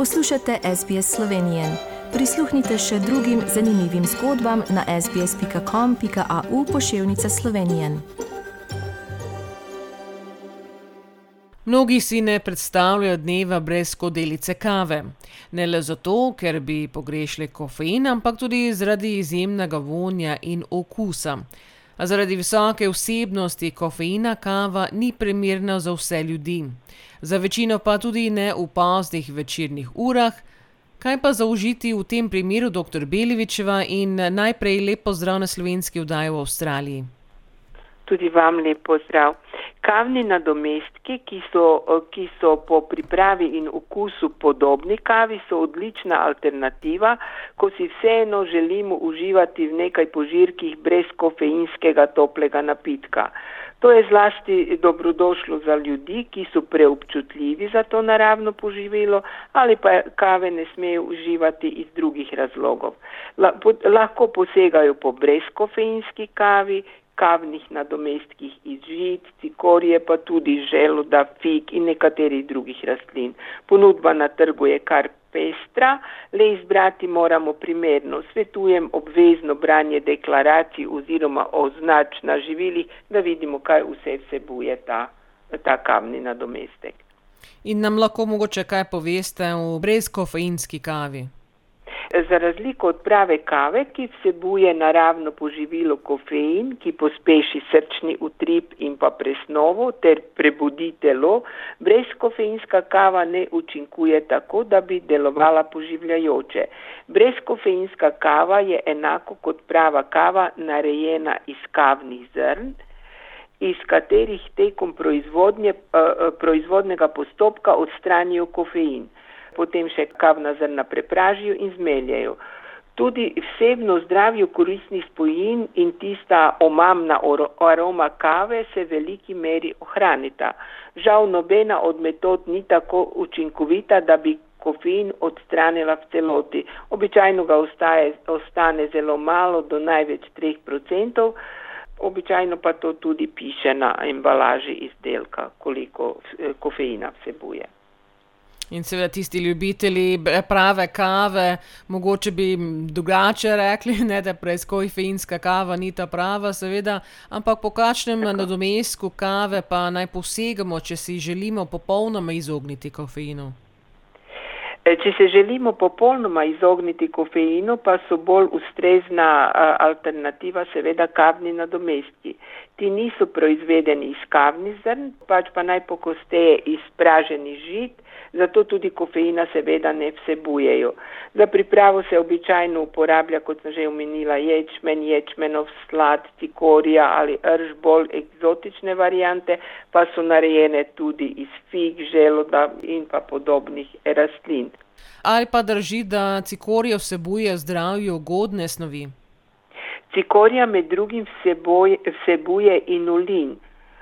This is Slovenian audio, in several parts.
Poslušate SBS Slovenije. Prisluhnite še drugim zanimivim zgodbam na sbsp.com.au pošiljka Slovenije. Mnogi si ne predstavljajo dneva brez skodelice kave. Ne le zato, ker bi pogrešili kofein, ampak tudi zaradi izjemnega vonja in okusa. A zaradi visoke vsebnosti kofeina kava ni primerna za vse ljudi. Za večino pa tudi ne v poznih večernih urah. Kaj pa zaužiti v tem primeru, dr. Belevičeva, in najprej lepo zdrav na slovenski vdaji v Avstraliji? Tudi vam lepo zdrav. Kavni nadomestki, ki so, ki so po pripravi in okusu podobni kavi, so odlična alternativa, ko si vseeno želimo uživati v nekaj požirkih brez kofeinskega toplega napitka. To je zlasti dobrodošlo za ljudi, ki so preobčutljivi za to naravno poživilo ali pa kave ne smejo uživati iz drugih razlogov. Lahko posegajo po brezkofeinski kavi, kavnih nadomestkih iz žit, cikorije, pa tudi želuda, fig in nekaterih drugih rastlin. Ponudba na trgu je kar pestra, le izbrati moramo primerno. Svetujem obvezno branje deklaracij oziroma označ na živilih, da vidimo, kaj vse vsebuje ta, ta kavni nadomestek. In nam lahko mogoče kaj poveste o brezkofeinski kavi? Za razliko od prave kave, ki vsebuje naravno poživilo kofein, ki pospeši srčni utrip in pa presnovo ter prebudi telo, brezkofeinska kava ne učinkuje tako, da bi delovala poživljajoče. Brezkofeinska kava je enako kot prava kava narejena iz kavnih zrn iz katerih tekom proizvodnje, proizvodnega postopka odstranijo kofein potem še kavna zrna prepražijo in zmeljajo. Tudi vsebno zdravju koristnih spojin in tista omamna aroma kave se v veliki meri ohranita. Žal nobena od metod ni tako učinkovita, da bi kofein odstranila v celoti. Običajno ga ostaje, ostane zelo malo, do največ 3%. Običajno pa to tudi piše na embalaži izdelka, koliko kofeina vsebuje. In seveda tisti ljubitelji prave kave, mogoče bi drugače rekli, ne, da brezkofeinska kava ni ta prava, seveda, ampak po kakšnem nadomestku kave pa naj posegamo, če si želimo popolnoma izogniti kofeinu? Če se želimo popolnoma izogniti kofeinu, pa so bolj ustrezna alternativa seveda kavni nadomestki. Ti niso proizvedeni iz kavnih zrn, pač pa najpogosteje iz praženih žit, zato tudi kofeina seveda ne vsebujejo. Za pripravo se običajno uporablja, kot sem že omenila, ječmen, ječmenov slad, cikorija ali rž, bolj eksotične variante, pa so narejene tudi iz fig, želoda in pa podobnih rastlin. Ali pa drži, da cikorija vsebuje zdravju ugodne snovi? Cikorija med drugim vseboj, vsebuje inulin.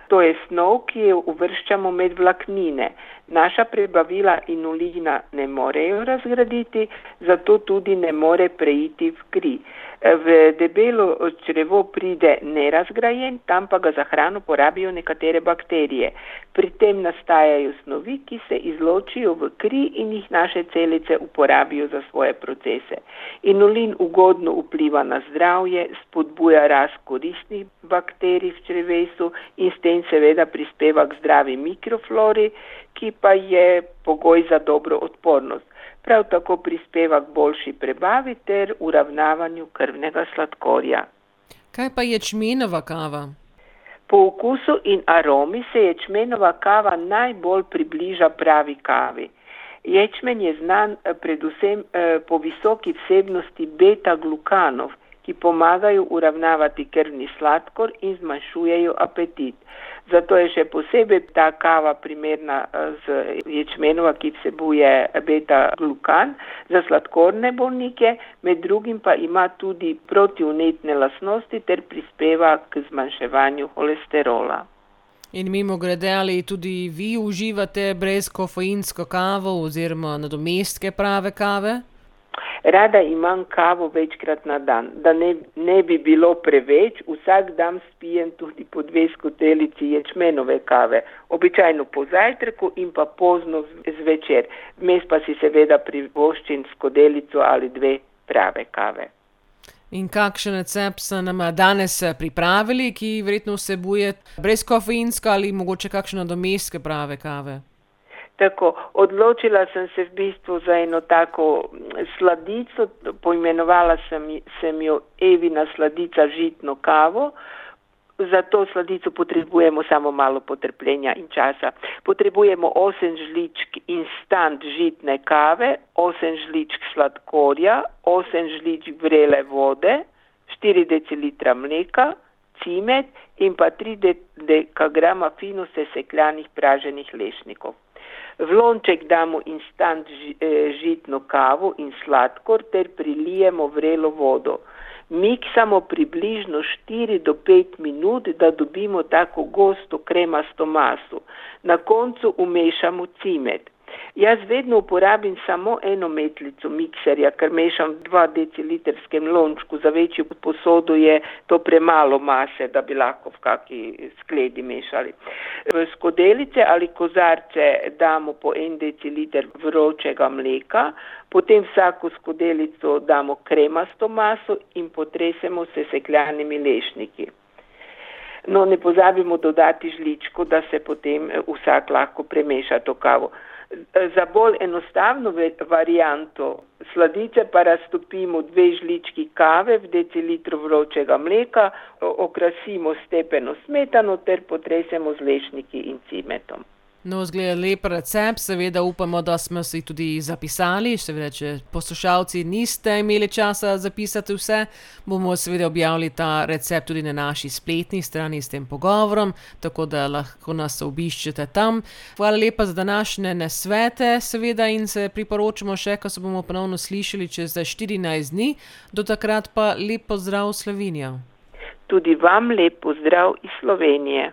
To je snov, ki jo uvrščamo med vlaknine. Naša prebavila inulina ne morejo razgraditi, zato tudi ne more preiti v kri. V debelo črevo pride nerazgrajen, tam pa ga za hrano porabijo nekatere bakterije. Pri tem nastajajo snovi, ki se izločijo v kri in jih naše celice uporabijo za svoje procese. Inulin ugodno vpliva na zdravje, spodbuja rast koristnih bakterij v črevesu in s tem seveda prispeva k zdravi mikroflori, ki pa je pogoj za dobro odpornost. Prav tako prispeva k boljši prebavi ter uravnavanju krvnega sladkorja. Kaj pa ječmenova kava? Po okusu in aromi se ječmenova kava najbolj približa pravi kavi. Ječmen je znan predvsem po visoki vsebnosti beta-glukanov, ki pomagajo uravnavati krvni sladkor in zmanjšujejo apetit. Zato je še posebej ta kava primerna z ječmenova, ki vsebuje beta-glukan za sladkorne bolnike, med drugim pa ima tudi protivnetne lastnosti ter prispeva k zmanjševanju holesterola. In mimogrede, ali tudi vi uživate brezkofeinsko kavo oziroma nadomestke prave kave? Rada imam kavo večkrat na dan, da ne, ne bi bilo preveč, vsak dan spijem tudi po dve skotelici ječmenove kave, običajno po zajtrku in pa pozno zvečer, vmes pa si seveda privoščim skodelico ali dve prave kave. In kakšen recept so nam danes pripravili, ki verjetno vsebuje brezkofeinsko ali mogoče kakšno domestke prave kave? Tako, odločila sem se v bistvu za eno tako sladico, poimenovala sem, sem jo Evina sladica žitno kavo. Za to sladico potrebujemo samo malo potrpljenja in časa. Potrebujemo 8 žličk instant žitne kave, 8 žličk sladkorja, 8 žličk vrele vode, 4 decilitra mleka, cimet in pa 3 dekagrama fino sesekljanih praženih lešnikov. V lonček damo instant eh, žitno kavo in sladkor ter prilijemo vrelo vodo. Miksamo približno 4 do 5 minut, da dobimo tako gosto kremasto maso. Na koncu umešamo cimet. Jaz vedno uporabim samo eno metlico mikserja, ker mešam v 2 decilitrskem lončku, za večjo posodo je to premalo mase, da bi lahko v kaki skledi mešali. V skodelice ali kozarce damo po 1 deciliter vročega mleka, potem vsako skodelico damo kremasto maso in potresemo se sekljanimi lešniki. No, ne pozabimo dodati žličko, da se potem vsak lahko premeša to kavo. Za bolj enostavno varianto sladice pa raztopimo dve žlički kave v decilitru vročega mleka, okrasimo stepeno smetano ter potresemo z lešniki in cimetom. No, zgleda lep recept, seveda upamo, da smo si tudi zapisali. Seveda, če poslušalci niste imeli časa zapisati vse, bomo seveda objavili ta recept tudi na naši spletni strani s tem pogovorom, tako da lahko nas obiščete tam. Hvala lepa za današnje nasvete, seveda, in se priporočamo še, ko se bomo ponovno slišali čez 14 dni. Do takrat pa lep pozdrav Slovenija. Tudi vam lep pozdrav iz Slovenije.